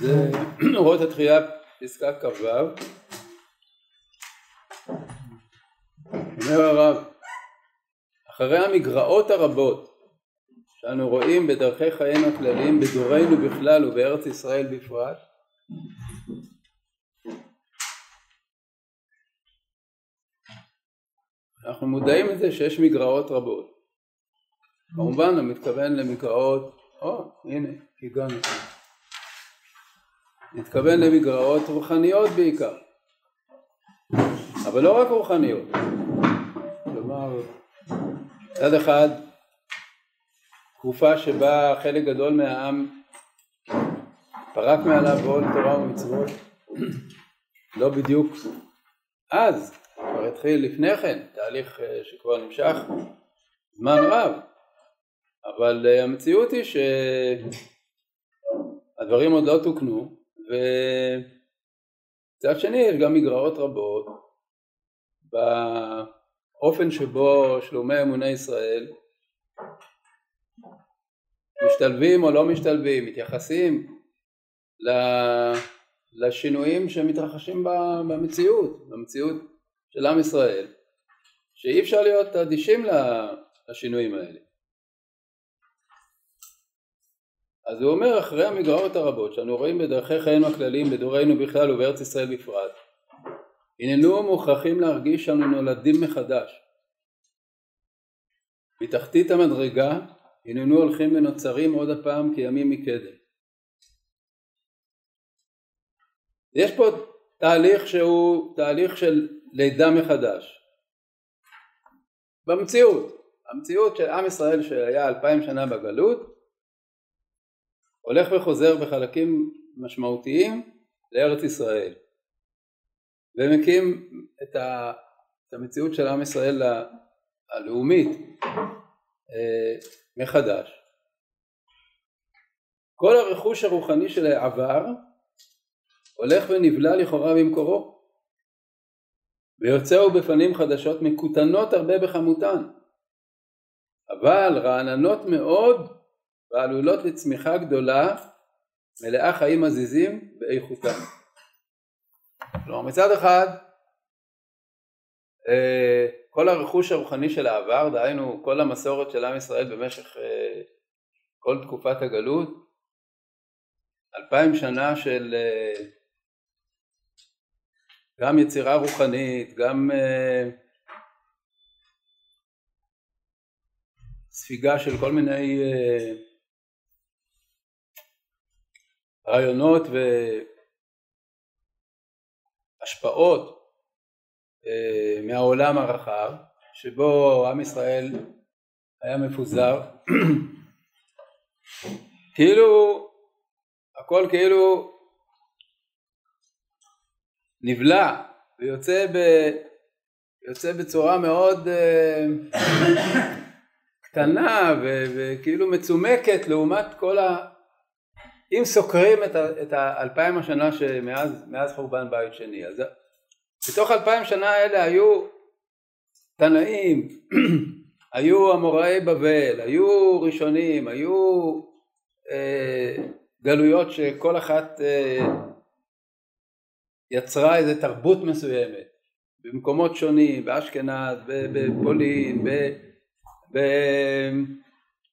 זה אורות התחייה פסקה כ"ו. אומר הרב אחרי המגרעות הרבות שאנו רואים בדרכי חיינו הכלליים בדורנו בכלל ובארץ ישראל בפרט אנחנו מודעים לזה שיש מגרעות רבות. כמובן הוא מתכוון למגרעות או הנה הגענו. מתכוון למגרעות רוחניות בעיקר. אבל לא רק רוחניות. כלומר מצד אחד תקופה שבה חלק גדול מהעם פרק מעליו בעול תורה ומצוות לא בדיוק אז, התחיל לפני כן תהליך אה, שכבר נמשך זמן רב. אבל אה, המציאות היא שהדברים עוד לא תוקנו ומצד שני יש גם מגרעות רבות באופן שבו שלומי אמוני ישראל משתלבים או לא משתלבים, מתייחסים לשינויים שמתרחשים במציאות, במציאות של עם ישראל, שאי אפשר להיות אדישים לשינויים האלה. אז הוא אומר אחרי המגרעות הרבות שאנו רואים בדרכי חיינו הכלליים בדורנו בכלל ובארץ ישראל בפרט הננו מוכרחים להרגיש שאנו נולדים מחדש מתחתית המדרגה הננו הולכים ונוצרים עוד הפעם כימים מקדם יש פה תהליך שהוא תהליך של לידה מחדש. במציאות. המציאות של עם ישראל שהיה אלפיים שנה בגלות הולך וחוזר בחלקים משמעותיים לארץ ישראל. ומקים את, ה, את המציאות של עם ישראל הלאומית אה, מחדש. כל הרכוש הרוחני של העבר הולך ונבלע לכאורה במקורו ויוצאו בפנים חדשות מקוטנות הרבה בכמותן אבל רעננות מאוד ועלולות לצמיחה גדולה מלאה חיים עזיזים באיכותם. כלומר מצד אחד אה, כל הרכוש הרוחני של העבר, דהיינו כל המסורת של עם ישראל במשך אה, כל תקופת הגלות, אלפיים שנה של אה, גם יצירה רוחנית, גם ספיגה של כל מיני רעיונות והשפעות אה, מהעולם הרחב שבו עם ישראל היה מפוזר. כאילו הכל כאילו נבלע ויוצא ב, יוצא בצורה מאוד uh, קטנה וכאילו מצומקת לעומת כל ה... אם סוקרים את האלפיים השנה שמאז חורבן בית שני, אז בתוך אלפיים שנה האלה היו תנאים, היו אמוראי בבל, היו ראשונים, היו אה, גלויות שכל אחת אה, יצרה איזה תרבות מסוימת במקומות שונים, באשכנז, בפולין,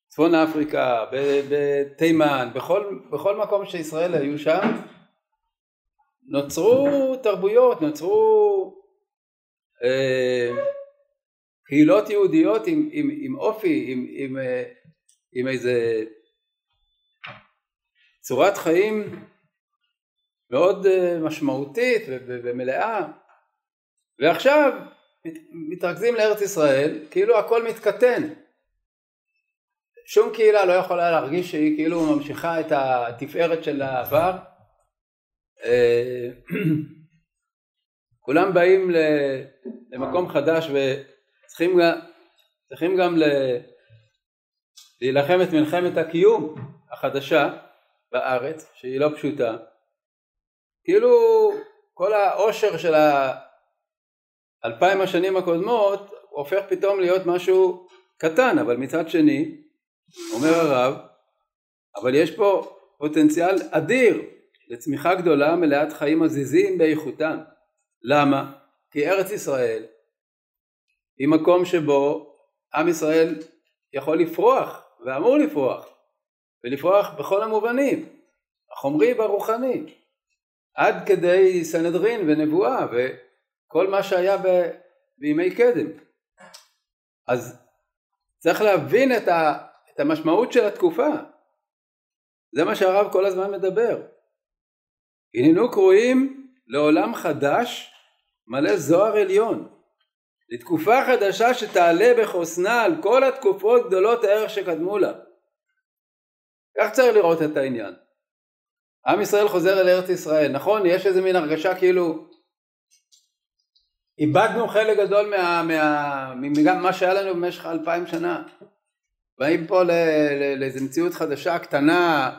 בצפון אפריקה, בתימן, בכל, בכל מקום שישראל היו שם נוצרו תרבויות, נוצרו אה, קהילות יהודיות עם, עם, עם אופי, עם, עם, אה, עם איזה צורת חיים מאוד אה, משמעותית ומלאה. ועכשיו מתרכזים לארץ ישראל כאילו הכל מתקטן. שום קהילה לא יכולה להרגיש שהיא כאילו ממשיכה את התפארת של העבר. אה, כולם באים למקום חדש וצריכים צריכים גם להילחם את מלחמת הקיום החדשה בארץ שהיא לא פשוטה כאילו כל העושר של האלפיים השנים הקודמות הופך פתאום להיות משהו קטן, אבל מצד שני, אומר הרב, אבל יש פה פוטנציאל אדיר לצמיחה גדולה מלאת חיים עזיזים באיכותם. למה? כי ארץ ישראל היא מקום שבו עם ישראל יכול לפרוח ואמור לפרוח ולפרוח בכל המובנים החומרי והרוחני עד כדי סנהדרין ונבואה וכל מה שהיה ב... בימי קדם אז צריך להבין את, ה... את המשמעות של התקופה זה מה שהרב כל הזמן מדבר הננו קרואים לעולם חדש מלא זוהר עליון לתקופה חדשה שתעלה בחוסנה על כל התקופות גדולות הערך שקדמו לה. כך צריך לראות את העניין. עם ישראל חוזר אל ארץ ישראל, נכון? יש איזה מין הרגשה כאילו איבדנו חלק גדול מה, מה, ממה שהיה לנו במשך אלפיים שנה. באים פה לאיזו מציאות חדשה, קטנה,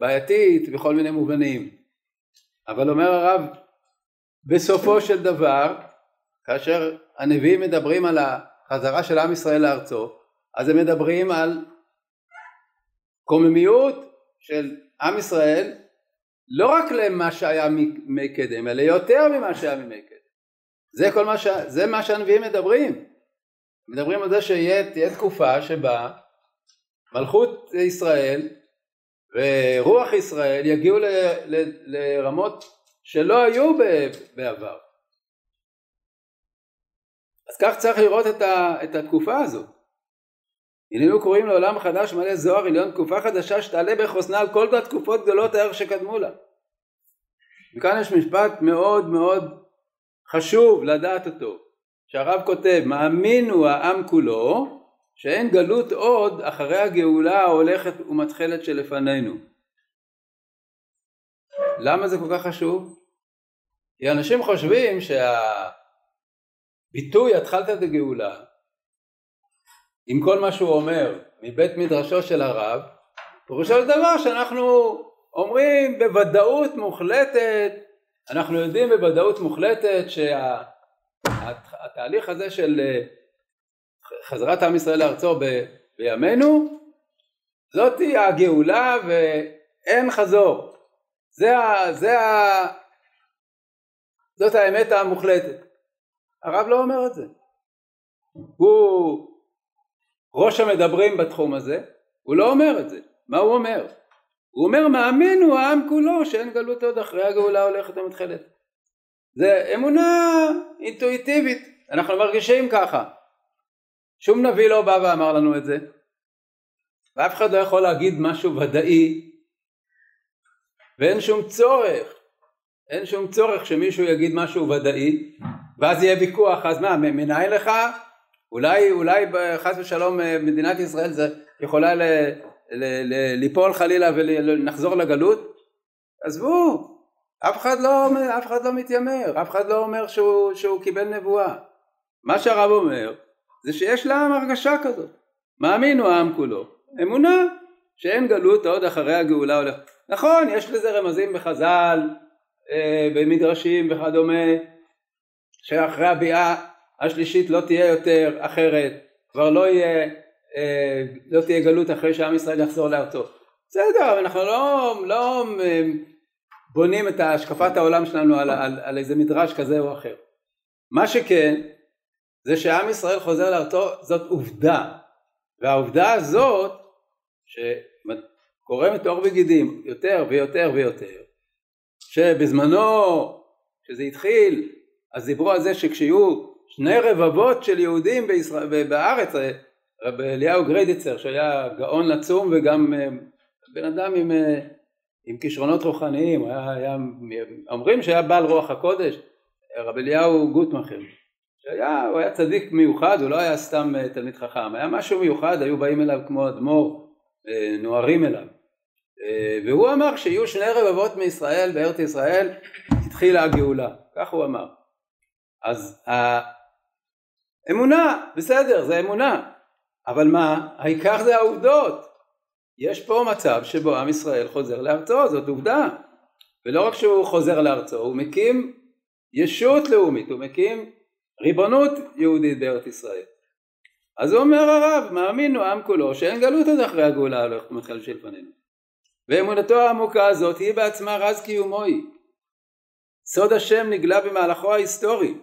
בעייתית, בכל מיני מובנים. אבל אומר הרב, בסופו של דבר, כאשר הנביאים מדברים על החזרה של עם ישראל לארצו, אז הם מדברים על קוממיות של עם ישראל לא רק למה שהיה מימי קדם, אלא יותר ממה שהיה מימי קדם. זה כל מה, ש... זה מה שהנביאים מדברים. מדברים על זה שתהיה תקופה שבה מלכות ישראל ורוח ישראל יגיעו ל... ל... לרמות שלא היו בעבר. אז כך צריך לראות את, ה, את התקופה הזאת. הננו קוראים לעולם חדש מלא זוהר עליון תקופה חדשה שתעלה בחוסנה על כל התקופות גדולות הערך שקדמו לה. וכאן יש משפט מאוד מאוד חשוב לדעת אותו, שהרב כותב מאמין הוא העם כולו שאין גלות עוד אחרי הגאולה ההולכת ומתחלת שלפנינו. למה זה כל כך חשוב? כי אנשים חושבים שה... ביטוי התחלת את הגאולה עם כל מה שהוא אומר מבית מדרשו של הרב פירושו של דבר שאנחנו אומרים בוודאות מוחלטת אנחנו יודעים בוודאות מוחלטת שהתהליך שה, הזה של אה, חזרת עם ישראל לארצו ב, בימינו זאתי הגאולה ואין חזור זה ה, זה ה, זאת האמת המוחלטת הרב לא אומר את זה. הוא ראש המדברים בתחום הזה, הוא לא אומר את זה. מה הוא אומר? הוא אומר מאמין הוא העם כולו שאין גלות עוד אחרי הגאולה הולכת ומתחילת. זה אמונה אינטואיטיבית, אנחנו מרגישים ככה. שום נביא לא בא ואמר לנו את זה, ואף אחד לא יכול להגיד משהו ודאי, ואין שום צורך, אין שום צורך שמישהו יגיד משהו ודאי, ואז יהיה ויכוח, אז מה, מנין לך? אולי, אולי חס ושלום אה, מדינת ישראל זה יכולה ל, ל, ל, ליפול חלילה ונחזור לגלות? עזבו, אף אחד לא, אף אחד לא מתיימר, אף אחד לא אומר שהוא, שהוא קיבל נבואה. מה שהרב אומר זה שיש לעם הרגשה כזאת. מאמין הוא העם כולו. אמונה שאין גלות עוד אחרי הגאולה הולך. נכון, יש לזה רמזים בחז"ל, אה, במדרשים וכדומה, שאחרי הביאה השלישית לא תהיה יותר אחרת, כבר לא יהיה, אה, לא תהיה גלות אחרי שעם ישראל יחזור לארצו. בסדר, אנחנו לא, לא אה, בונים את השקפת העולם שלנו על, על, על איזה מדרש כזה או אחר. מה שכן, זה שעם ישראל חוזר לארצו זאת עובדה, והעובדה הזאת שקורמת עור וגידים יותר ויותר ויותר, שבזמנו, כשזה התחיל, אז דיברו על זה שכשיהיו שני רבבות של יהודים בישראל, בארץ, רב אליהו גריידיצר שהיה גאון לצום וגם אה, בן אדם עם, אה, עם כישרונות רוחניים, היה, היה, אומרים שהיה בעל רוח הקודש, רב אליהו גוטמכר, שהיה, הוא היה צדיק מיוחד, הוא לא היה סתם אה, תלמיד חכם, היה משהו מיוחד, היו באים אליו כמו אדמו"ר, נוערים אליו. והוא אמר שיהיו שני רבבות מישראל בארץ ישראל, התחילה הגאולה, כך הוא אמר. אז האמונה, בסדר, זה אמונה, אבל מה, העיקר זה העובדות. יש פה מצב שבו עם ישראל חוזר לארצו, זאת עובדה. ולא רק שהוא חוזר לארצו, הוא מקים ישות לאומית, הוא מקים ריבונות יהודית בארץ ישראל. אז הוא אומר הרב, מאמין הוא כולו שאין גלות עוד אחרי הגאולה הולכת ומתחלשל לפנינו. ואמונתו העמוקה הזאת היא בעצמה רז קיומו היא. סוד השם נגלה במהלכו ההיסטורי,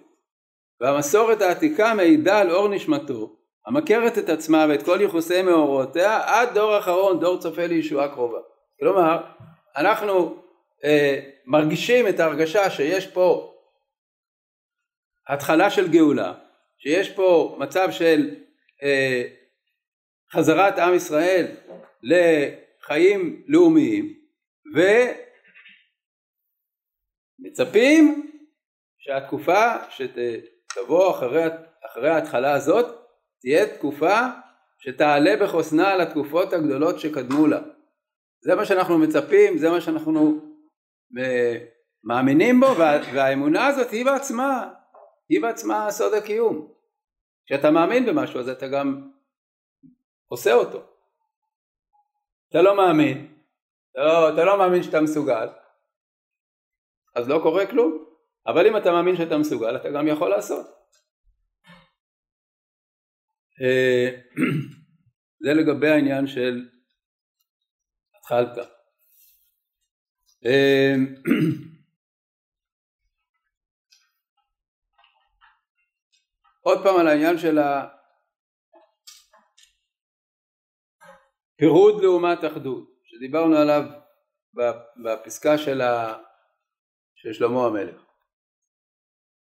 והמסורת העתיקה מעידה על אור נשמתו, המכרת את עצמה ואת כל יחוסי מאורותיה עד דור אחרון, דור צופה לישועה קרובה. כלומר, אנחנו אה, מרגישים את ההרגשה שיש פה התחלה של גאולה, שיש פה מצב של אה, חזרת עם ישראל לחיים לאומיים ומצפים שהתקופה שתבוא אחרי, אחרי ההתחלה הזאת תהיה תקופה שתעלה בחוסנה על התקופות הגדולות שקדמו לה. זה מה שאנחנו מצפים, זה מה שאנחנו אה, מאמינים בו והאמונה הזאת היא בעצמה, היא בעצמה סוד הקיום. כשאתה מאמין במשהו אז אתה גם עושה אותו. אתה לא מאמין, אתה לא, אתה לא מאמין שאתה מסוגל, אז לא קורה כלום, אבל אם אתה מאמין שאתה מסוגל אתה גם יכול לעשות. אה, זה לגבי העניין של התחלת. אה, עוד פעם על העניין של הפירוד לעומת אחדות שדיברנו עליו בפסקה של, ה... של שלמה המלך.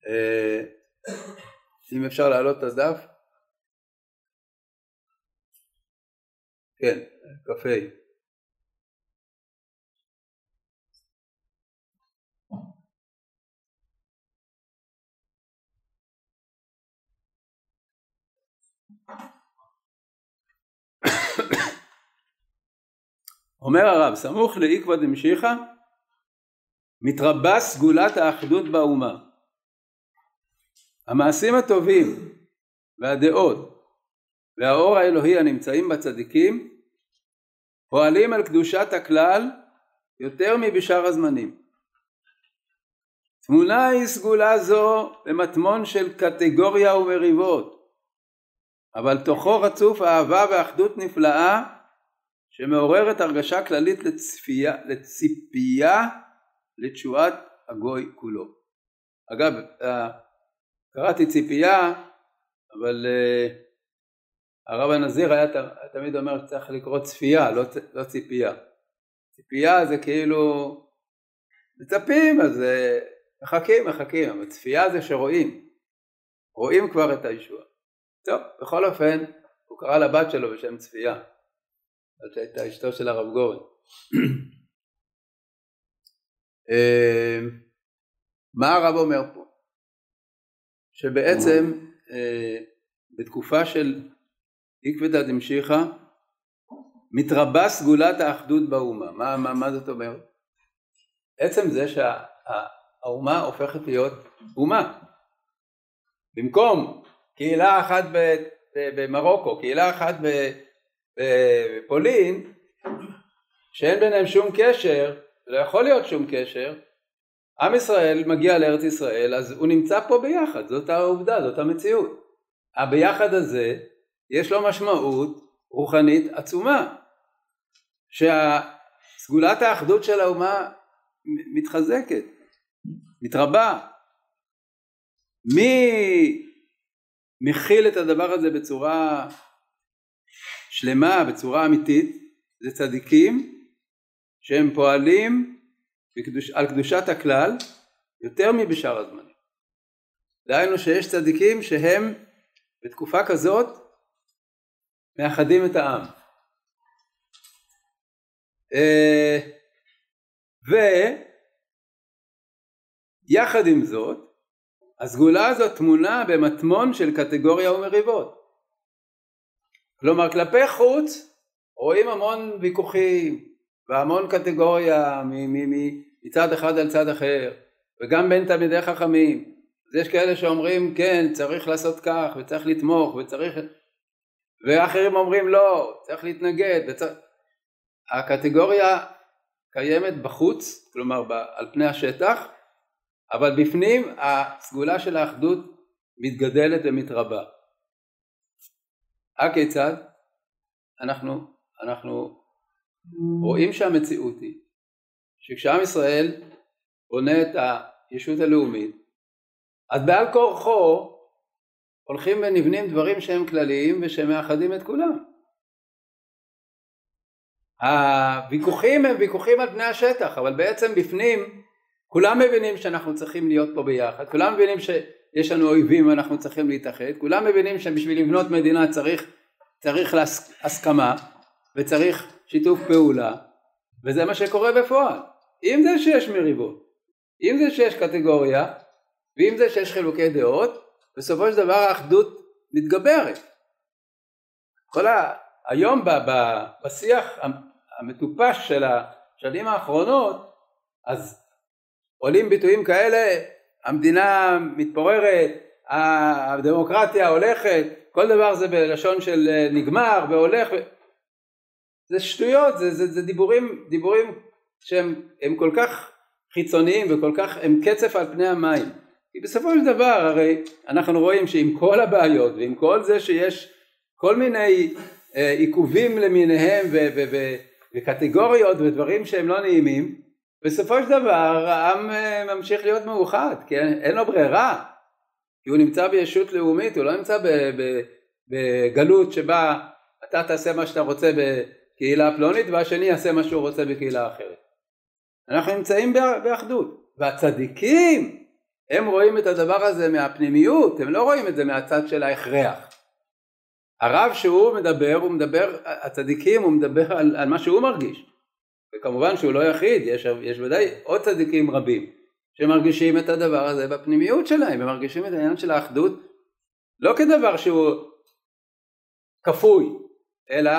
אה, אם אפשר להעלות את הדף. כן, קפה. אומר הרב סמוך לאיקבא דמשיחא מתרבה סגולת האחדות באומה המעשים הטובים והדעות והאור האלוהי הנמצאים בצדיקים פועלים על קדושת הכלל יותר מבשאר הזמנים. תמונה היא סגולה זו במטמון של קטגוריה ומריבות אבל תוכו רצוף אהבה ואחדות נפלאה שמעוררת הרגשה כללית לצפייה, לציפייה לתשועת הגוי כולו. אגב, קראתי ציפייה, אבל uh, הרב הנזיר היה תמיד אומר שצריך לקרוא צפייה, לא, לא ציפייה. ציפייה זה כאילו מצפים, אז uh, מחכים, מחכים, אבל צפייה זה שרואים, רואים כבר את הישועה. טוב, בכל אופן, הוא קרא לבת שלו בשם צפייה. זאת הייתה אשתו של הרב גורן. אמ, מה הרב אומר פה? שבעצם אה, בתקופה של עקבתא דמשיחא מתרבה סגולת האחדות באומה. מה, מה, מה זאת אומרת? עצם זה שהאומה שה, הופכת להיות אומה. במקום קהילה אחת במרוקו, קהילה אחת בפולין שאין ביניהם שום קשר, לא יכול להיות שום קשר, עם ישראל מגיע לארץ ישראל אז הוא נמצא פה ביחד, זאת העובדה, זאת המציאות. הביחד הזה יש לו משמעות רוחנית עצומה, שסגולת האחדות של האומה מתחזקת, מתרבה. מי מכיל את הדבר הזה בצורה שלמה בצורה אמיתית זה צדיקים שהם פועלים בקדוש, על קדושת הכלל יותר מבשאר הזמנים. דהיינו שיש צדיקים שהם בתקופה כזאת מאחדים את העם. אה, ויחד עם זאת הסגולה הזאת טמונה במטמון של קטגוריה ומריבות. כלומר כלפי חוץ רואים המון ויכוחים והמון קטגוריה מצד אחד על צד אחר וגם בין תלמידי חכמים אז יש כאלה שאומרים כן צריך לעשות כך וצריך לתמוך וצריך ואחרים אומרים לא צריך להתנגד וצריך... הקטגוריה קיימת בחוץ, כלומר על פני השטח, אבל בפנים הסגולה של האחדות מתגדלת ומתרבה. הכיצד? אנחנו, אנחנו רואים שהמציאות היא שכשעם ישראל בונה את הישות הלאומית אז בעל כורחו הולכים ונבנים דברים שהם כלליים ושהם מאחדים את כולם. הוויכוחים הם ויכוחים על פני השטח אבל בעצם בפנים כולם מבינים שאנחנו צריכים להיות פה ביחד, כולם מבינים שיש לנו אויבים ואנחנו צריכים להתאחד, כולם מבינים שבשביל לבנות מדינה צריך, צריך הסכמה וצריך שיתוף פעולה וזה מה שקורה בפועל. עם זה שיש מריבות, עם זה שיש קטגוריה ועם זה שיש חילוקי דעות, בסופו של דבר האחדות מתגברת. כל ה... היום ב... ב... בשיח המטופש של השנים האחרונות אז עולים ביטויים כאלה המדינה מתפוררת הדמוקרטיה הולכת כל דבר זה בלשון של אה, נגמר והולך זה שטויות זה, זה, זה דיבורים דיבורים שהם כל כך חיצוניים וכל כך הם קצף על פני המים. כי בסופו של דבר הרי אנחנו רואים שעם כל הבעיות ועם כל זה שיש כל מיני אה, עיכובים למיניהם ו- ו- ו- וקטגוריות ודברים שהם לא נעימים בסופו של דבר העם אה, ממשיך להיות מאוחד כי אין, אין לו ברירה. כי הוא נמצא בישות לאומית הוא לא נמצא בגלות שבה אתה תעשה מה שאתה רוצה בקהילה פלונית והשני יעשה מה שהוא רוצה בקהילה אחרת. אנחנו נמצאים באחדות. והצדיקים הם רואים את הדבר הזה מהפנימיות הם לא רואים את זה מהצד של ההכרח. הרב שהוא מדבר הוא מדבר הצדיקים הוא מדבר על, על מה שהוא מרגיש. וכמובן שהוא לא יחיד, יש, יש ודאי עוד צדיקים רבים שמרגישים את הדבר הזה בפנימיות שלהם, ומרגישים את העניין של האחדות לא כדבר שהוא כפוי, אלא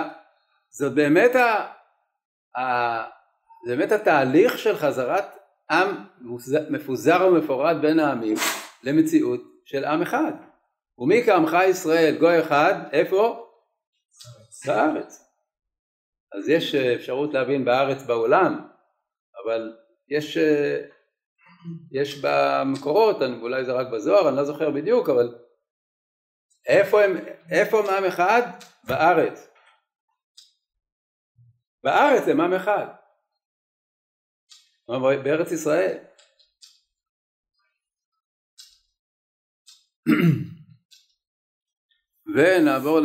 זאת באמת, ה, ה, באמת התהליך של חזרת עם מפוזר ומפורד בין העמים למציאות של עם אחד. ומי כעמך ישראל גוי אחד, איפה? בארץ. אז יש אה, אפשרות להבין בארץ בעולם, אבל יש, אה, יש במקורות, אולי זה רק בזוהר, אני לא זוכר בדיוק, אבל איפה הם, איפה הם עם אחד? בארץ. בארץ הם עם אחד. בארץ ישראל. ונעבור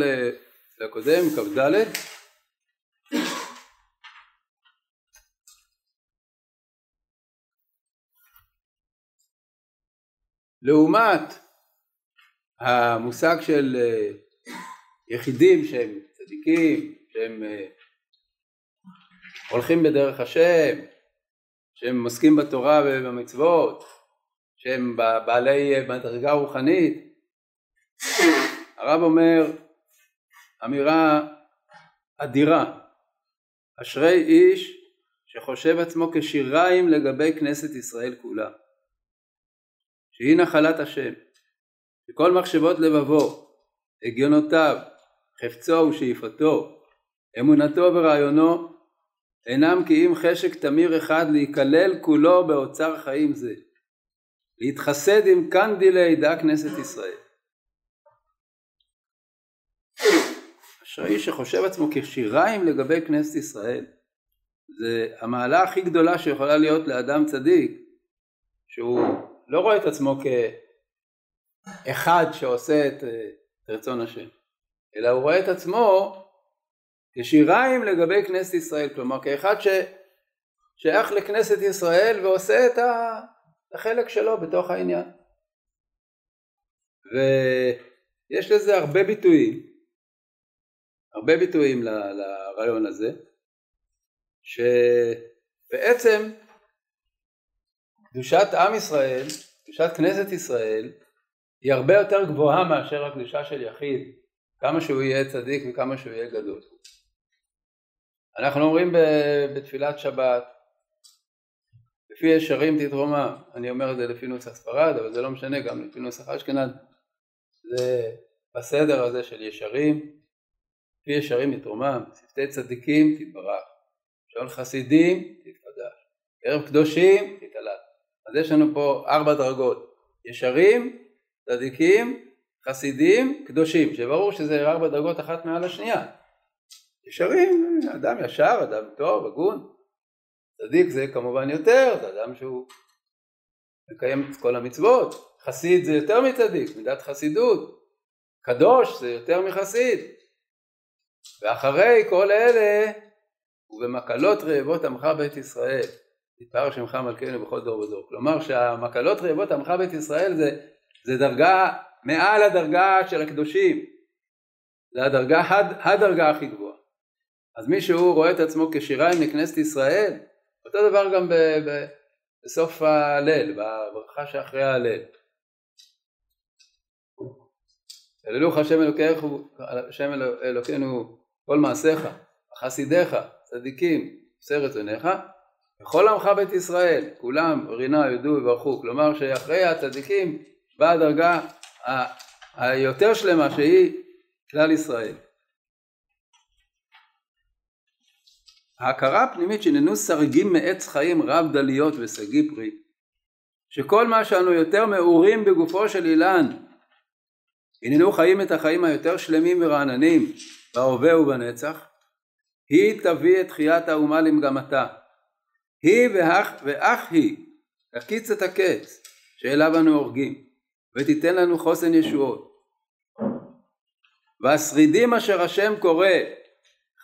לקודם, כ"ד. לעומת המושג של אה, יחידים שהם צדיקים, שהם אה, הולכים בדרך השם, שהם עוסקים בתורה ובמצוות, שהם בעלי מדרגה רוחנית. הרב אומר אמירה אדירה, אשרי איש שחושב עצמו כשיריים לגבי כנסת ישראל כולה. שהיא נחלת השם, שכל מחשבות לבבו, הגיונותיו, חפצו ושאיפתו, אמונתו ורעיונו, אינם כי אם חשק תמיר אחד להיכלל כולו באוצר חיים זה, להתחסד עם קנדילי דע כנסת ישראל. אשרי שחושב עצמו כשיריים לגבי כנסת ישראל, זה המעלה הכי גדולה שיכולה להיות לאדם צדיק, שהוא לא רואה את עצמו כאחד שעושה את, את רצון השם, אלא הוא רואה את עצמו כשיריים לגבי כנסת ישראל, כלומר כאחד ששייך לכנסת ישראל ועושה את החלק שלו בתוך העניין. ויש לזה הרבה ביטויים, הרבה ביטויים לרעיון הזה, שבעצם קדושת עם ישראל, קדושת כנסת ישראל, היא הרבה יותר גבוהה מאשר הקדושה של יחיד, כמה שהוא יהיה צדיק וכמה שהוא יהיה גדול. אנחנו אומרים בתפילת שבת, לפי ישרים תתרומם, אני אומר את זה לפי נוסח ספרד, אבל זה לא משנה, גם לפי נוסח אשכנז, זה בסדר הזה של ישרים, לפי ישרים תתרומם, שפתי צדיקים תתברך, שעון חסידים תתפדח. קרב קדושים תתעלה. אז יש לנו פה ארבע דרגות, ישרים, צדיקים, חסידים, קדושים, שברור שזה ארבע דרגות אחת מעל השנייה. ישרים, אדם ישר, אדם טוב, הגון. צדיק זה כמובן יותר, זה אדם שהוא מקיים את כל המצוות. חסיד זה יותר מצדיק, מידת חסידות. קדוש זה יותר מחסיד. ואחרי כל אלה, ובמקלות רעבות עמך בית ישראל. יתפאר שמך מלכנו בכל דור ודור. כלומר שהמקלות רעבות עמך בית ישראל זה, זה דרגה מעל הדרגה של הקדושים. זה הדרגה, הד, הדרגה הכי גבוהה. אז מי שהוא רואה את עצמו כשיריים לכנסת ישראל, אותו דבר גם ב, ב, בסוף הליל, בברכה שאחרי הליל. אללוך השם אלוקינו, השם אלוקינו כל מעשיך, חסידיך, צדיקים, עושה רצונך, וכל עמך בית ישראל, כולם רינה, יודו וברכו, כלומר שאחרי הצדיקים באה הדרגה היותר שלמה שהיא כלל ישראל. ההכרה הפנימית שננו סרגים מעץ חיים רב דליות ושגיא פרי, שכל מה שאנו יותר מעורים בגופו של אילן, הננו חיים את החיים היותר שלמים ורעננים בהווה ובנצח, היא תביא את תחיית האומה למגמתה. היא ואח, ואח היא תקיץ את הקץ שאליו אנו הורגים, ותיתן לנו חוסן ישועות. והשרידים אשר השם קורא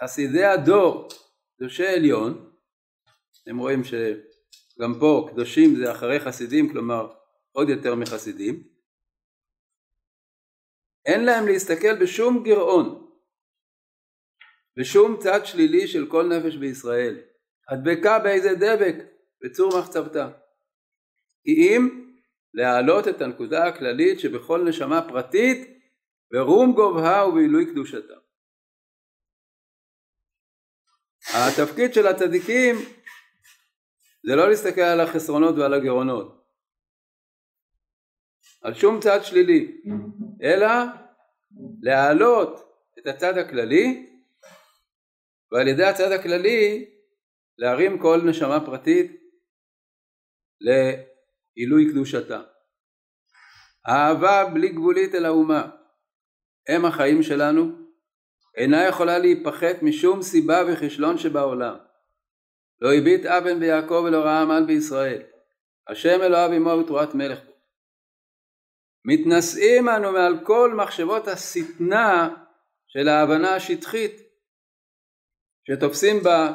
חסידי הדור קדושי עליון, אתם רואים שגם פה קדושים זה אחרי חסידים, כלומר עוד יותר מחסידים, אין להם להסתכל בשום גירעון, בשום צד שלילי של כל נפש בישראל, הדבקה באיזה דבק בצור מחצבתה. כי אם להעלות את הנקודה הכללית שבכל נשמה פרטית ברום גובהה ובעילוי קדושתה. התפקיד של הצדיקים זה לא להסתכל על החסרונות ועל הגירעונות, על שום צד שלילי, אלא להעלות את הצד הכללי ועל ידי הצד הכללי להרים כל נשמה פרטית לעילוי קדושתה. אהבה בלי גבולית אל האומה. הם החיים שלנו אינה יכולה להיפחת משום סיבה וכישלון שבעולם. לא הביט אבן ביעקב ולא ראה עמל בישראל. השם אלוהיו עמו ותרועת מלך. מתנשאים אנו מעל כל מחשבות השטנה של ההבנה השטחית שתופסים בה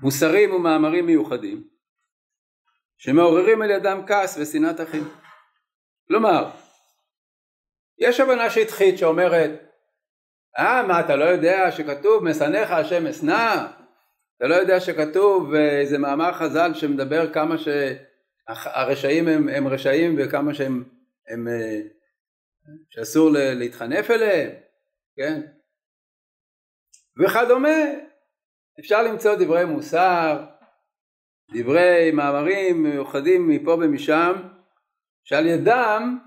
מוסרים ומאמרים מיוחדים שמעוררים על ידם כעס ושנאת אחים. כלומר, יש הבנה שטחית שאומרת אה, מה אתה לא יודע שכתוב משנאיך השם אשנא? אתה לא יודע שכתוב איזה מאמר חז"ל שמדבר כמה שהרשעים הם, הם רשעים וכמה שהם הם, אה, שאסור להתחנף אליהם, כן? וכדומה. אפשר למצוא דברי מוסר, דברי מאמרים מיוחדים מפה ומשם, שעל ידם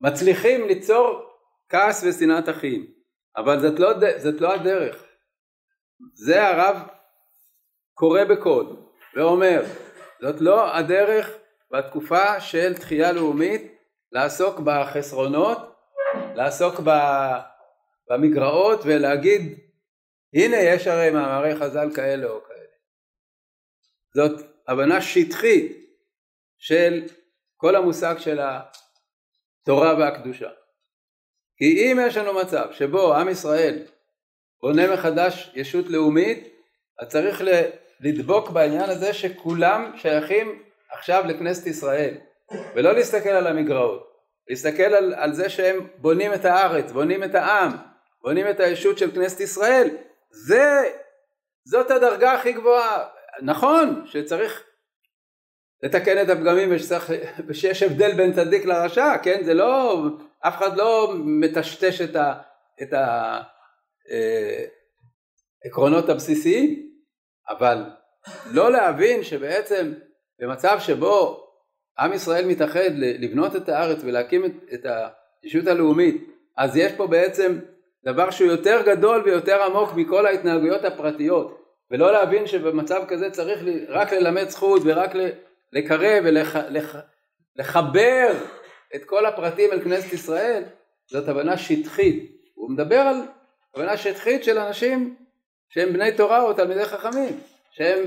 מצליחים ליצור כעס ושנאת אחים, אבל זאת לא, זאת לא הדרך. זה הרב קורא בקוד ואומר, זאת לא הדרך בתקופה של תחייה לאומית לעסוק בחסרונות, לעסוק במגרעות ולהגיד הנה יש הרי מאמרי חז"ל כאלה או כאלה. זאת הבנה שטחית של כל המושג של התורה והקדושה. כי אם יש לנו מצב שבו עם ישראל בונה מחדש ישות לאומית, אז צריך לדבוק בעניין הזה שכולם שייכים עכשיו לכנסת ישראל, ולא להסתכל על המגרעות, להסתכל על, על זה שהם בונים את הארץ, בונים את העם, בונים את הישות של כנסת ישראל, זה, זאת הדרגה הכי גבוהה. נכון שצריך לתקן את הפגמים ושיש הבדל בין צדיק לרשע, כן? זה לא אף אחד לא מטשטש את, העקרונות אה, הבסיסיים, אבל לא להבין שבעצם במצב שבו עם ישראל מתאחד לבנות את הארץ ולהקים את, את הישות הלאומית, אז יש פה בעצם דבר שהוא יותר גדול ויותר עמוק מכל ההתנהגויות הפרטיות. ולא להבין שבמצב כזה צריך רק ללמד זכות ורק לקרב ולחבר את כל הפרטים אל כנסת ישראל, זאת הבנה שטחית. הוא מדבר על הבנה שטחית של אנשים שהם בני תורה או תלמידי חכמים, שהם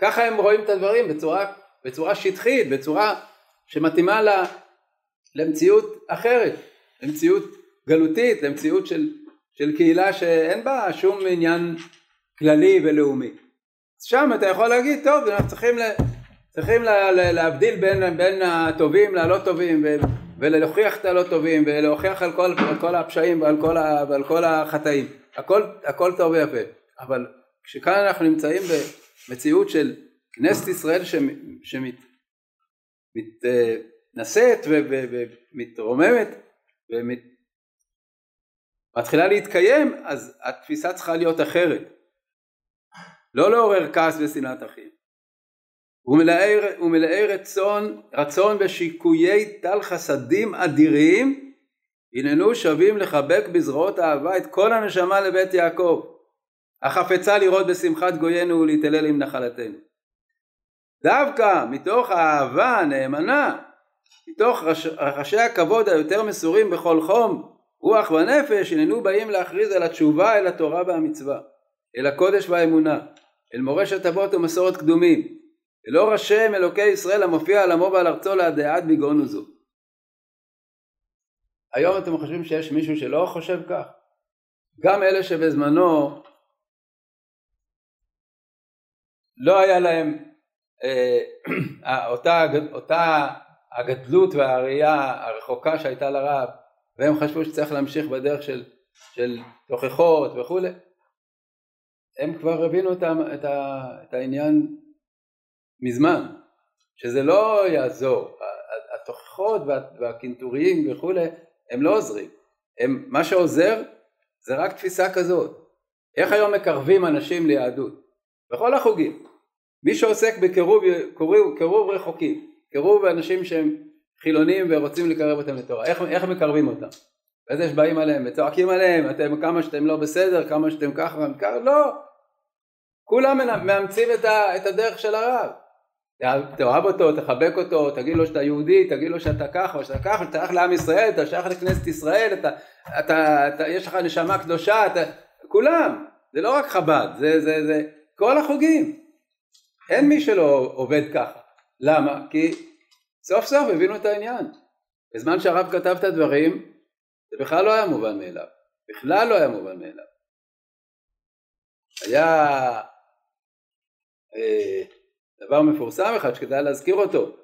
ככה הם רואים את הדברים בצורה, בצורה שטחית, בצורה שמתאימה לה, למציאות אחרת, למציאות גלותית, למציאות של, של קהילה שאין בה שום עניין כללי ולאומי. שם אתה יכול להגיד, טוב, אנחנו צריכים, לה, צריכים לה, לה, להבדיל בין, בין הטובים ללא טובים ו, ולהוכיח את הלא טובים ולהוכיח על כל, על כל הפשעים ועל כל, ה, ועל כל החטאים. הכל, הכל טוב ויפה. אבל כשכאן אנחנו נמצאים במציאות של כנסת ישראל שמתנשאת ומתרוממת ומתחילה להתקיים, אז התפיסה צריכה להיות אחרת. לא לעורר כעס ושנאת אחים. ומלאי רצון, רצון בשיקויי טל חסדים אדירים, הננו שווים לחבק בזרועות אהבה את כל הנשמה לבית יעקב, החפצה לראות בשמחת גוינו ולהתעלל עם נחלתנו. דווקא מתוך האהבה הנאמנה, מתוך רחשי הכבוד היותר מסורים בכל חום, רוח ונפש, הננו באים להכריז על התשובה אל התורה והמצווה, אל הקודש והאמונה, אל מורשת אבות ומסורת קדומים, אל אור השם אלוקי ישראל המופיע על עמו ועל ארצו להדעת בגאון וזו. היום אתם חושבים שיש מישהו שלא חושב כך? גם אלה שבזמנו לא היה להם אה, אותה, אותה הגדלות והראייה הרחוקה שהייתה לרב והם חשבו שצריך להמשיך בדרך של, של תוכחות וכולי הם כבר הבינו את, את, את העניין מזמן שזה לא יעזור. התוכחות והקינטוריים וכולי הם לא עוזרים. הם, מה שעוזר זה רק תפיסה כזאת. איך היום מקרבים אנשים ליהדות? בכל החוגים. מי שעוסק בקירוב קירוב, קירוב רחוקים, קירוב אנשים שהם חילונים ורוצים לקרב אותם לתורה, איך, איך מקרבים אותם? וזה שבאים עליהם וצועקים עליהם, אתם כמה שאתם לא בסדר, כמה שאתם ככה, לא, כולם מאמצים את, ה, את הדרך של הרב, תאהב אותו, תחבק אותו, תגיד לו שאתה יהודי, תגיד לו שאתה ככה שאתה ככה, אתה שייך לעם ישראל, אתה שייך לכנסת ישראל, אתה, אתה, אתה, יש לך נשמה קדושה, אתה, כולם, זה לא רק חב"ד, זה, זה, זה כל החוגים, אין מי שלא עובד ככה. למה? כי סוף סוף הבינו את העניין. בזמן שהרב כתב את הדברים, זה בכלל לא היה מובן מאליו. בכלל לא היה מובן מאליו. היה אה, דבר מפורסם אחד שכדאי להזכיר אותו.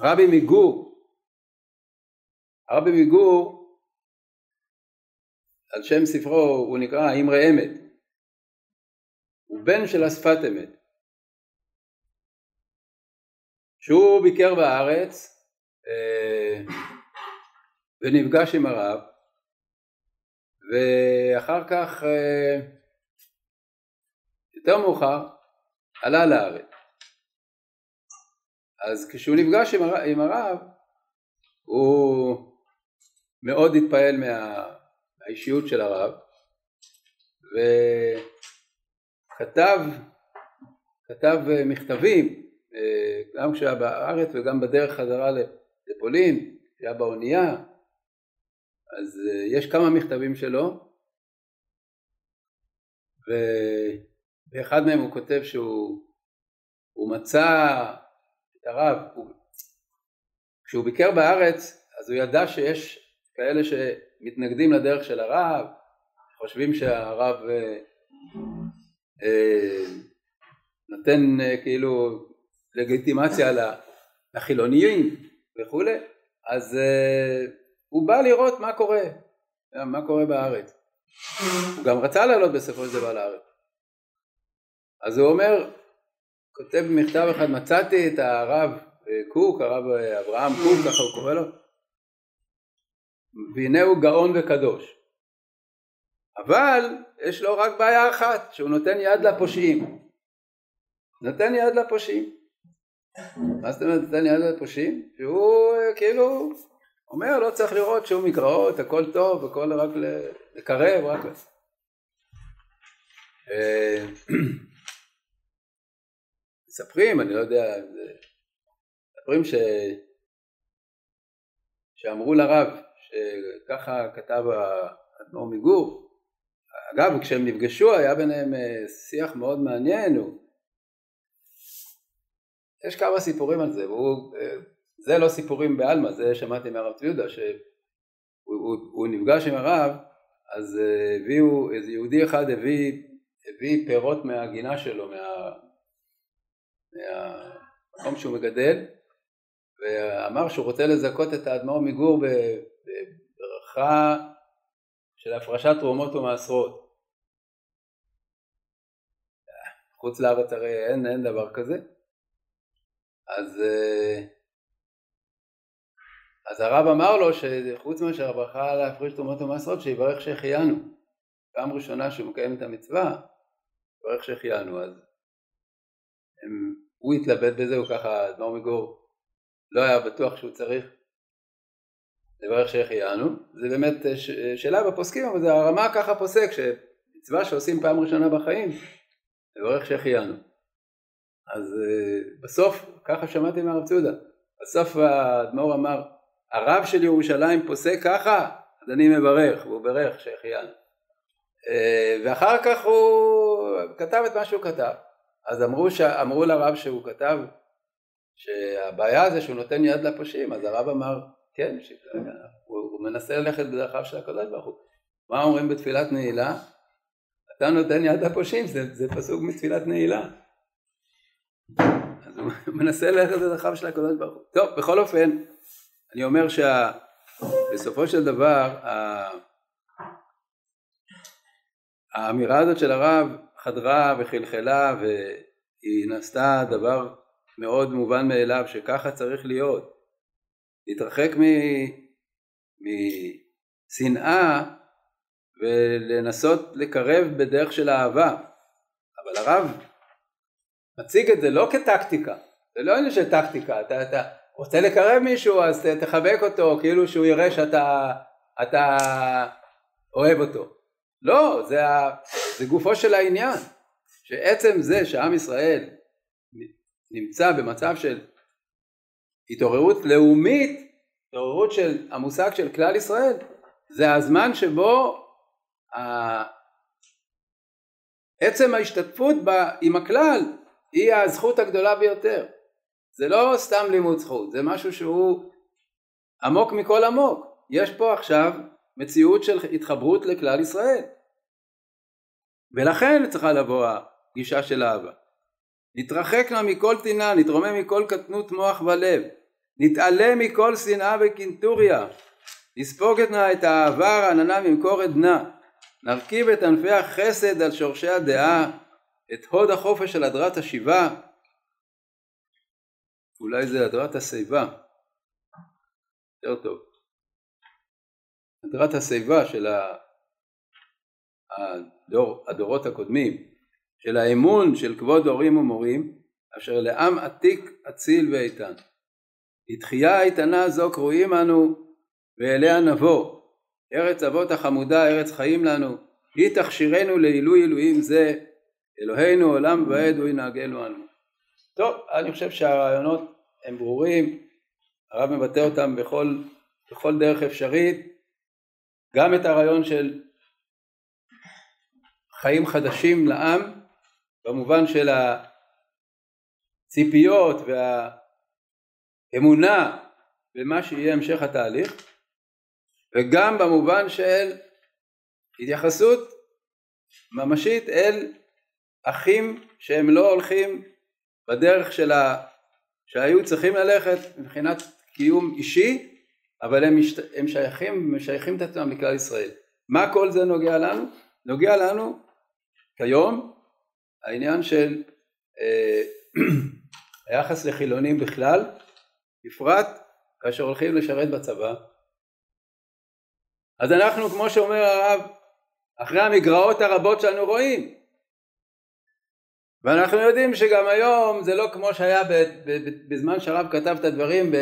הרבי מגור, הרבי מגור, על שם ספרו הוא נקרא אמרי אמת. הוא בן של השפת אמת. שהוא ביקר בארץ אה, ונפגש עם הרב ואחר כך אה, יותר מאוחר עלה לארץ. אז כשהוא נפגש עם הרב, עם הרב הוא מאוד התפעל מה, מהאישיות של הרב ו... כתב, כתב מכתבים אה, גם כשהיה בארץ וגם בדרך חזרה לפולין, כשהיה באונייה, אז אה, יש כמה מכתבים שלו ובאחד מהם הוא כותב שהוא מצא את הרב, הוא, כשהוא ביקר בארץ אז הוא ידע שיש כאלה שמתנגדים לדרך של הרב, חושבים שהרב אה, נותן אה, כאילו לגיטימציה לחילוניים וכולי, אז אה, הוא בא לראות מה קורה, מה קורה בארץ. הוא גם רצה לעלות בסופו של דבר לארץ. אז הוא אומר, כותב במכתב אחד, מצאתי את הרב קוק, הרב אברהם קוק, ככה הוא קורא לו, והנה הוא גאון וקדוש. אבל יש לו רק בעיה אחת, שהוא נותן יד לפושעים. נותן יד לפושעים. מה זאת אומרת נותן יד לפושעים? שהוא כאילו אומר לא צריך לראות שום מקראות, הכל טוב, הכל רק לקרב, רק... מספרים, אני לא יודע, מספרים ש... שאמרו לרב שככה כתב האדמו"ר מגור. אגב, כשהם נפגשו היה ביניהם אה, שיח מאוד מעניין. יש כמה סיפורים על זה, והוא... אה, זה לא סיפורים בעלמא, זה שמעתי מהרב צבי יהודה, שהוא הוא, הוא נפגש עם הרב, אז אה, הביאו, איזה יהודי אחד הביא, הביא פירות מהגינה שלו, מה, מהמקום שהוא מגדל, ואמר שהוא רוצה לזכות את האדמו"ר מגור בברכה של הפרשת תרומות ומעשרות. חוץ לארץ הרי אין, אין דבר כזה. אז, אז הרב אמר לו שחוץ מאשר הברכה להפריש תרומות ומעשרות שיברך שהחיינו. פעם ראשונה שהוא מקיים את המצווה, יברך שהחיינו. אז הם, הוא התלבט בזה, הוא ככה, אדמו"ר מגור לא היה בטוח שהוא צריך לברך שהחיינו, זה באמת שאלה בפוסקים, אבל זה הרמה ככה פוסק, שמצווה שעושים פעם ראשונה בחיים, לברך שהחיינו. אז בסוף, ככה שמעתי מהרב צודה, בסוף האדמו"ר אמר, הרב של ירושלים פוסק ככה, אז אני מברך, והוא ברך שהחיינו. ואחר כך הוא כתב את מה שהוא כתב. אז אמרו, ש... אמרו לרב שהוא כתב שהבעיה זה שהוא נותן יד לפושעים, אז הרב אמר, כן, ש... הוא, הוא מנסה ללכת בדרכיו של הקדוש ברוך הוא. מה אומרים בתפילת נעילה? אתה נותן יד לפושעים, זה, זה פסוק מתפילת נעילה. אז הוא מנסה ללכת בדרכיו של הקדוש ברוך הוא. טוב, בכל אופן, אני אומר שבסופו של דבר, האמירה הזאת של הרב חדרה וחלחלה והיא נעשתה דבר מאוד מובן מאליו שככה צריך להיות. להתרחק משנאה ולנסות לקרב בדרך של אהבה. אבל הרב מציג את זה לא כטקטיקה, זה לא עניין של טקטיקה, אתה, אתה רוצה לקרב מישהו אז תחבק אותו כאילו שהוא יראה שאתה אתה אוהב אותו. לא, זה, ה, זה גופו של העניין, שעצם זה שעם ישראל נמצא במצב של התעוררות לאומית, התעוררות של המושג של כלל ישראל, זה הזמן שבו עצם ההשתתפות בה עם הכלל היא הזכות הגדולה ביותר. זה לא סתם לימוד זכות, זה משהו שהוא עמוק מכל עמוק. יש פה עכשיו מציאות של התחברות לכלל ישראל. ולכן צריכה לבוא הגישה של אהבה. נתרחק נא מכל טינה, נתרומם מכל קטנות מוח ולב, נתעלה מכל שנאה וקנטוריה, את נא את העבר עננה ממקור עדנה, נרכיב את ענפי החסד על שורשי הדעה, את הוד החופש על הדרת השיבה, אולי זה הדרת השיבה, יותר טוב. הדרת השיבה של הדור, הדורות הקודמים, של האמון של כבוד הורים ומורים, אשר לעם עתיק אציל ואיתן. לתחייה האיתנה זו קרואים אנו ואליה נבוא. ארץ אבות החמודה, ארץ חיים לנו, היא תכשירנו לעילוי אלוהים זה, אלוהינו עולם ועד הוא ינהגנו אנו. טוב, אני חושב שהרעיונות הם ברורים, הרב מבטא אותם בכל, בכל דרך אפשרית, גם את הרעיון של חיים חדשים לעם במובן של הציפיות והאמונה במה שיהיה המשך התהליך וגם במובן של התייחסות ממשית אל אחים שהם לא הולכים בדרך של ה... שהיו צריכים ללכת מבחינת קיום אישי אבל הם, משת... הם שייכים, משייכים את עצמם לכלל ישראל. מה כל זה נוגע לנו? נוגע לנו כיום העניין של אה, היחס לחילונים בכלל, בפרט כאשר הולכים לשרת בצבא. אז אנחנו כמו שאומר הרב, אחרי המגרעות הרבות שאנו רואים, ואנחנו יודעים שגם היום זה לא כמו שהיה בזמן שהרב כתב את הדברים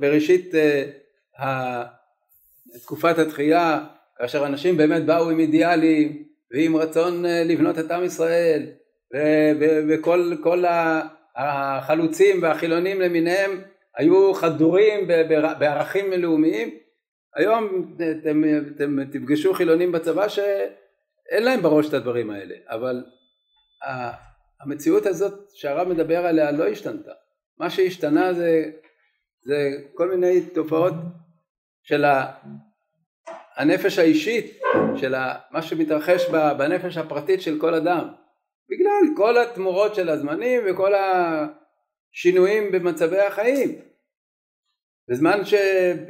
בראשית אה, תקופת התחייה, כאשר אנשים באמת באו עם אידיאלים ועם רצון לבנות את עם ישראל וכל החלוצים והחילונים למיניהם היו חדורים בערכים לאומיים. היום אתם, אתם תפגשו חילונים בצבא שאין להם בראש את הדברים האלה אבל המציאות הזאת שהרב מדבר עליה לא השתנתה. מה שהשתנה זה, זה כל מיני תופעות של הנפש האישית של מה שמתרחש בנפש הפרטית של כל אדם. בגלל כל התמורות של הזמנים וכל השינויים במצבי החיים. בזמן, ש,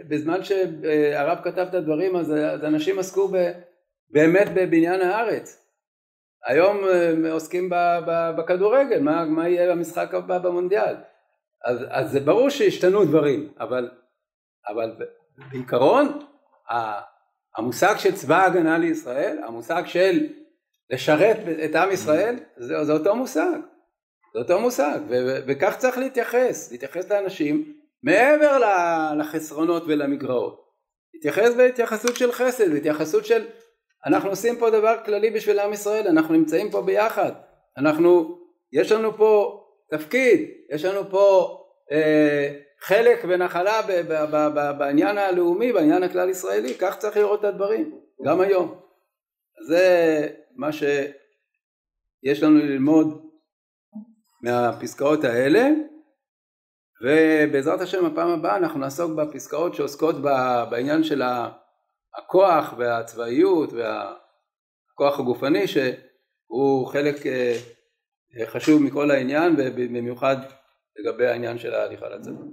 בזמן שהרב כתב את הדברים אז, אז אנשים עסקו ב, באמת בבניין הארץ. היום עוסקים בכדורגל מה, מה יהיה במשחק הבא במונדיאל? אז, אז זה ברור שהשתנו דברים אבל, אבל בעיקרון המושג של צבא ההגנה לישראל המושג של לשרת את עם ישראל זה, זה אותו מושג. זה אותו מושג ו, וכך צריך להתייחס להתייחס לאנשים מעבר לחסרונות ולמגרעות. להתייחס בהתייחסות של חסד בהתייחסות של אנחנו עושים פה דבר כללי בשביל עם ישראל אנחנו נמצאים פה ביחד. אנחנו יש לנו פה תפקיד יש לנו פה אה, חלק ונחלה בעניין הלאומי בעניין הכלל ישראלי כך צריך לראות את הדברים גם היום. זה מה שיש לנו ללמוד מהפסקאות האלה ובעזרת השם הפעם הבאה אנחנו נעסוק בפסקאות שעוסקות בעניין של הכוח והצבאיות והכוח הגופני שהוא חלק אה, חשוב מכל העניין ובמיוחד לגבי העניין של ההליכה לצבא